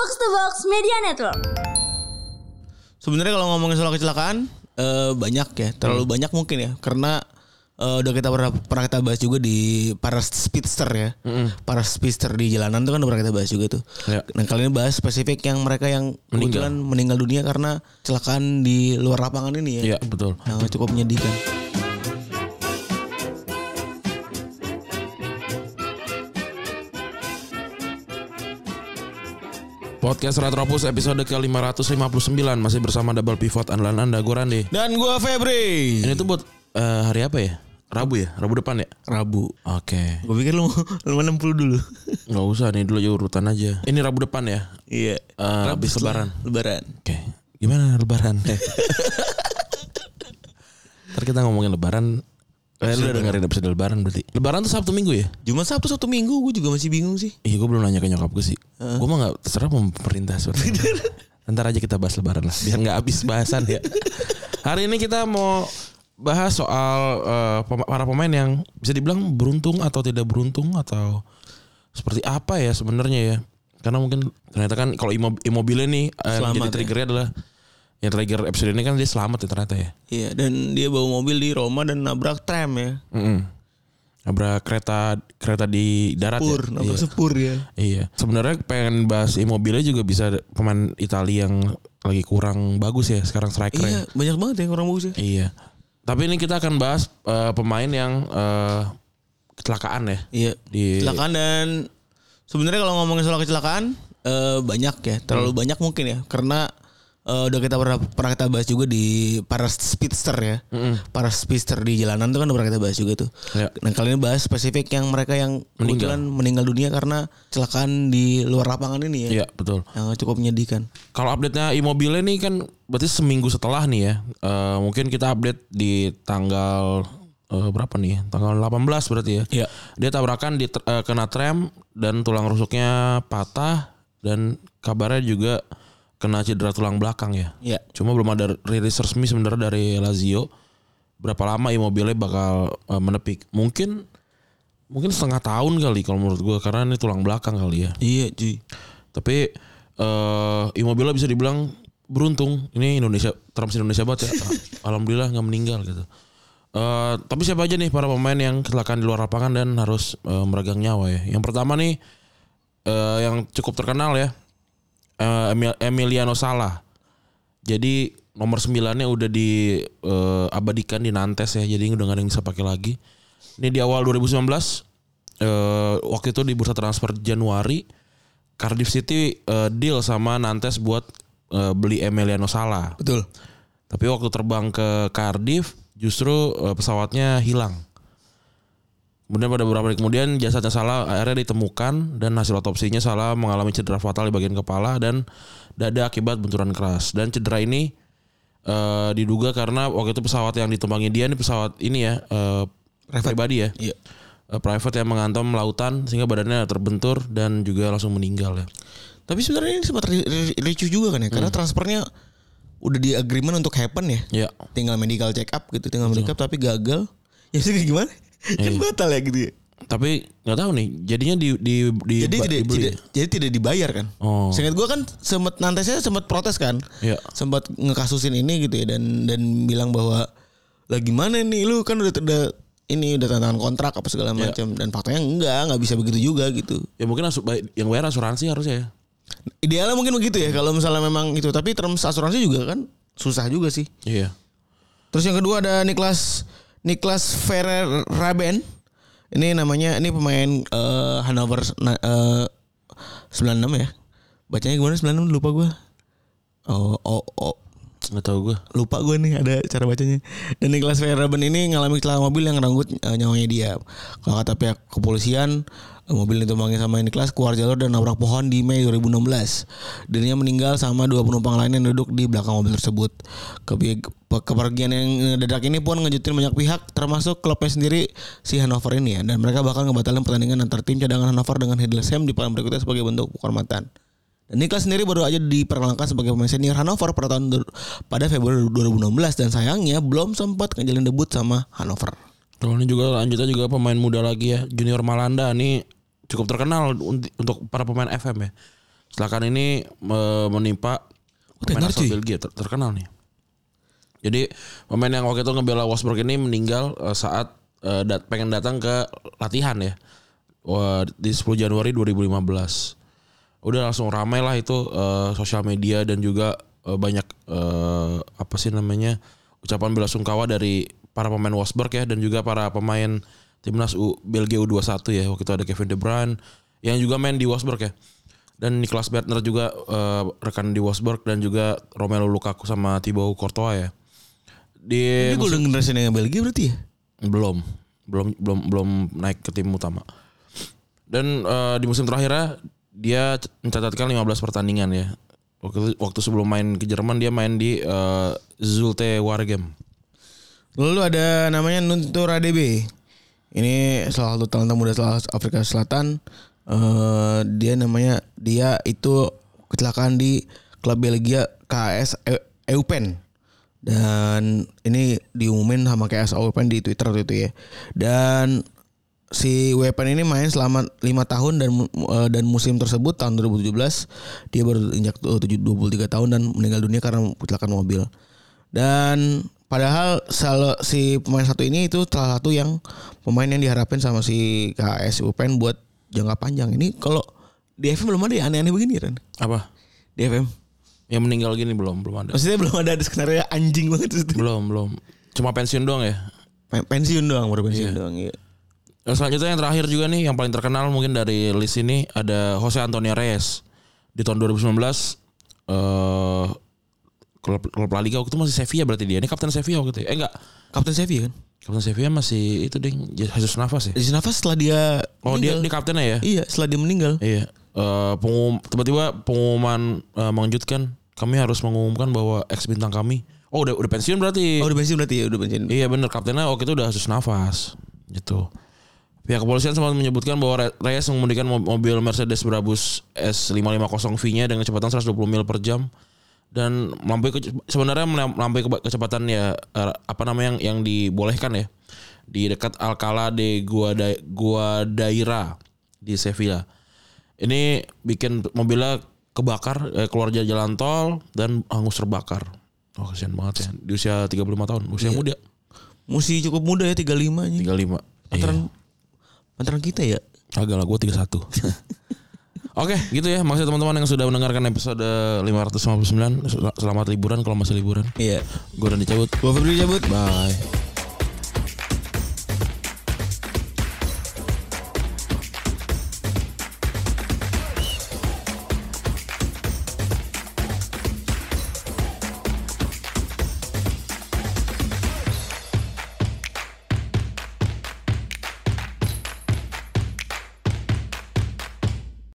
Box to Box Media Network. Sebenarnya kalau ngomongin soal kecelakaan eh, banyak ya, terlalu banyak mungkin ya, karena eh, udah kita pernah, pernah kita bahas juga di para speedster ya, para speedster di jalanan tuh kan udah pernah kita bahas juga tuh. Ya. Nah kali ini bahas spesifik yang mereka yang kebetulan meninggal dunia karena kecelakaan di luar lapangan ini ya, Iya betul. yang cukup menyedihkan. Podcast Retropus episode ke-559 masih bersama double pivot andalan Anda gue Randi. Dan gua Febri. Ini tuh buat eh, hari apa ya? Rabu ya? Rabu depan ya? Rabu. Oke. Gue pikir lu lu mau 60 dulu. Nggak usah nih dulu aja urutan aja. Ini Rabu depan ya? iya. Eh, habis lebaran. Lebaran. Oke. Gimana lebaran? Ntar kita ngomongin lebaran. Eh, lu udah dengerin episode lebaran berarti. Lebaran tuh Sabtu Minggu ya? Cuma Sabtu satu minggu gue juga masih bingung sih. Iya gue belum nanya ke nyokap gue sih. Gue mah gak terserah pemerintah sebenarnya. Ntar aja kita bahas lebaran lah. Biar gak habis bahasan ya. Hari ini kita mau bahas soal pema- para pemain yang bisa dibilang beruntung atau tidak beruntung atau seperti apa ya sebenarnya ya. Karena mungkin ternyata kan kalau Immo- Immobile nih eh, yang Selamat jadi ya. triggernya adalah yang trigger episode ini kan dia selamat ya ternyata ya. Iya, dan dia bawa mobil di Roma dan nabrak tram ya. Mm Nabrak kereta kereta di darat Pur, ya. nabrak Iya. sepur ya. Iya. Sebenarnya pengen bahas Immobile juga bisa pemain Italia yang lagi kurang bagus ya sekarang striker Iya, banyak banget ya orang bagus ya. Iya. Tapi ini kita akan bahas eh, pemain yang eh, kecelakaan ya. Iya. Di Kecelakaan dan sebenarnya kalau ngomongin soal kecelakaan eh, banyak ya, terlalu banyak mungkin ya, karena eh, udah kita pernah pernah kita bahas juga di para speedster ya, para speedster di jalanan tuh kan udah pernah kita bahas juga tuh. Ya. Nah kali ini bahas spesifik yang mereka yang kebetulan meninggal dunia karena kecelakaan di luar lapangan ini ya, Iya, betul. yang cukup menyedihkan. Kalau update-nya Immobile nih kan berarti seminggu setelah nih ya. Eh, mungkin kita update di tanggal eh, berapa nih? Tanggal 18 berarti ya. Iya. Dia tabrakan di eh, kena tram dan tulang rusuknya patah dan kabarnya juga kena cedera tulang belakang ya. Iya. Cuma belum ada rilis resmi sebenarnya dari Lazio berapa lama Immobile bakal eh, menepik. Mungkin mungkin setengah tahun kali kalau menurut gue karena ini tulang belakang kali ya. Iya, cuy. Tapi eh Immobile bisa dibilang beruntung. Ini Indonesia terms Indonesia banget ya. Alhamdulillah nggak meninggal gitu. Eh tapi siapa aja nih para pemain yang kecelakaan di luar lapangan dan harus eh, meregang nyawa ya. Yang pertama nih eh yang cukup terkenal ya. Emil- Emiliano Sala. Jadi nomor 9-nya udah diabadikan di Nantes ya. Jadi udah gak ada yang bisa pakai lagi. Ini di awal 2019 eh waktu itu di bursa transfer Januari Cardiff City eh, deal sama Nantes buat eh, beli Emiliano Sala. Betul. Tapi waktu terbang ke Cardiff justru eh, pesawatnya hilang. Kemudian pada beberapa hari kemudian jasadnya Salah akhirnya ditemukan dan hasil otopsinya Salah mengalami cedera fatal di bagian kepala dan dada akibat benturan keras. Dan cedera ini eh, diduga karena waktu itu pesawat yang ditumpangi dia ini pesawat ini ya eh, pribadi ya. Iya. Eh, private yang mengantam lautan sehingga badannya terbentur dan juga langsung meninggal ya. Tapi sebenarnya ini sempat ri- ri- ricuh juga kan ya, karena transfernya udah di agreement untuk happen ya. Ya. Tinggal medical check up gitu, tinggal medical tapi gagal. Ya sih gimana? Kan batal ya gitu ya. Tapi nggak tahu nih, jadinya di di di Jadi ba- tidak, dibeli. tidak jadi tidak dibayar kan? Oh. Seingat gua kan sempat nantesnya sempat protes kan? Iya. Sempat ngekasusin ini gitu ya dan dan bilang bahwa lah gimana nih lu kan udah udah ini udah tanda tangan kontrak apa segala Iya. macam dan faktanya enggak nggak bisa begitu juga gitu. Ya mungkin asu- baik- yang bayar asuransi harusnya ya. Idealnya mungkin begitu ya kalau misalnya memang itu tapi terms asuransi juga kan susah juga sih. Iya. Terus yang kedua ada Niklas Niklas Ferrer Raben. Ini namanya ini pemain eh, Hannover eh, 96 ya. Bacanya gimana 96 lupa gua. Oh oh oh Nggak tahu gue. lupa gue nih ada cara bacanya. Dan Niklas Verhoeven ini ngalami kecelakaan mobil yang renggut eh, nyawanya dia. Kalau kata pihak kepolisian, eh, mobil ditumpangi sama Niklas keluar jalur dan nabrak pohon di Mei 2016. Dirinya meninggal sama dua penumpang lain yang duduk di belakang mobil tersebut. Pe- Kepergian yang dadak ini pun ngejutin banyak pihak, termasuk klubnya sendiri si Hannover ini ya. Dan mereka bahkan ngebatalin pertandingan antar tim cadangan Hannover dengan Hildesheim di pekan berikutnya sebagai bentuk penghormatan. Dan Niklas sendiri baru aja diperkenalkan sebagai pemain senior Hannover pada tahun pada Februari 2016 dan sayangnya belum sempat ngejalin debut sama Hannover. Kalau ini juga lanjutnya juga pemain muda lagi ya, Junior Malanda ini cukup terkenal unt- untuk para pemain FM ya. Kecelakaan ini menimpa Oh, pemain asal. Belgia ter- terkenal nih. Jadi pemain yang waktu itu ngebela Wolfsburg ini meninggal eh, saat eh, dat- pengen datang ke latihan ya. Wah, di 10 Januari 2015. Udah langsung ramai lah itu eh, sosial media dan juga eh, banyak eh, apa sih namanya ucapan bela sungkawa dari para pemain Wolfsburg ya dan juga para pemain timnas U, Belgia U21 ya. Waktu itu ada Kevin De Bruyne yang juga main di Wolfsburg ya. Dan Niklas Bertner juga eh, rekan di Wolfsburg dan juga Romelu Lukaku sama Thibaut Courtois ya. Di Ini golden generation yang Belgia berarti ya? belum belum belum belum naik ke tim utama dan eh, di musim terakhirnya dia mencatatkan 15 pertandingan ya waktu waktu sebelum main ke Jerman dia main di eh, Zulte Waregem Lalu ada namanya Nuntur ADB. Ini salah satu talenta muda Afrika Selatan. Eh dia namanya dia itu kecelakaan di klub Belgia KS Eu- Eupen. Dan ini diumumin sama KS Eupen di Twitter itu ya. Dan si Weapon ini main selama lima tahun dan eh, dan musim tersebut tahun 2017 dia baru injak eh, tujuh- 23 tahun dan meninggal dunia karena kecelakaan mobil. Dan padahal si pemain satu ini itu salah satu yang pemain yang diharapin sama si KS UPN buat jangka panjang. Ini kalau di FM belum ada ya aneh-aneh begini kan? apa Di FM. yang meninggal gini belum belum ada Maksudnya belum ada skenario anjing banget itu. belum belum cuma pensiun doang ya Pen- Pensiun doang, baru pensiun doang. Iya. Selanjutnya yang terakhir juga nih yang paling terkenal mungkin dari list ini ada Jose Antonio Reyes di tahun 2019 eh klub klub La Liga waktu itu masih Sevilla berarti dia. Ini kapten Sevilla waktu itu. ya? Eh enggak, Kapten Sevilla kan? kapten Sevilla masih itu ding Jesus Navas ya. Di Nafas setelah dia Oh dia meninggal. dia kaptennya ya. Iya, setelah dia meninggal. Iya. Eh pengum tiba-tiba pengumuman eh, mengejutkan kami harus mengumumkan bahwa ex bintang kami oh udah udah pensiun berarti. Oh, udah pensiun berarti ya, udah pensiun. Iya bener kaptennya waktu itu udah Jesus Navas gitu. Pihak kepolisian sempat menyebutkan bahwa Re- Reyes mengemudikan mo- mobil Mercedes Brabus S550V-nya dengan kecepatan 120 mil per jam dan melampaui sebenarnya melam- melampaui kecepatan ya eh, apa namanya yang yang dibolehkan ya di dekat Alcalá de Guada, Guadaira di Sevilla. Ini bikin mobilnya kebakar eh, keluar dari jalan tol dan hangus terbakar. Oh kasihan banget ya di usia 35 tahun, usia muda. Masih cukup muda ya 35 nya. 35. Pantaran Iya. Pantaran kita ya. Agak lah gue 31. Oke gitu ya Maksudnya teman-teman yang sudah mendengarkan episode 559 Sel- Selamat liburan kalau masih liburan Iya. Gue udah dicabut Gua Febri cabut. Bye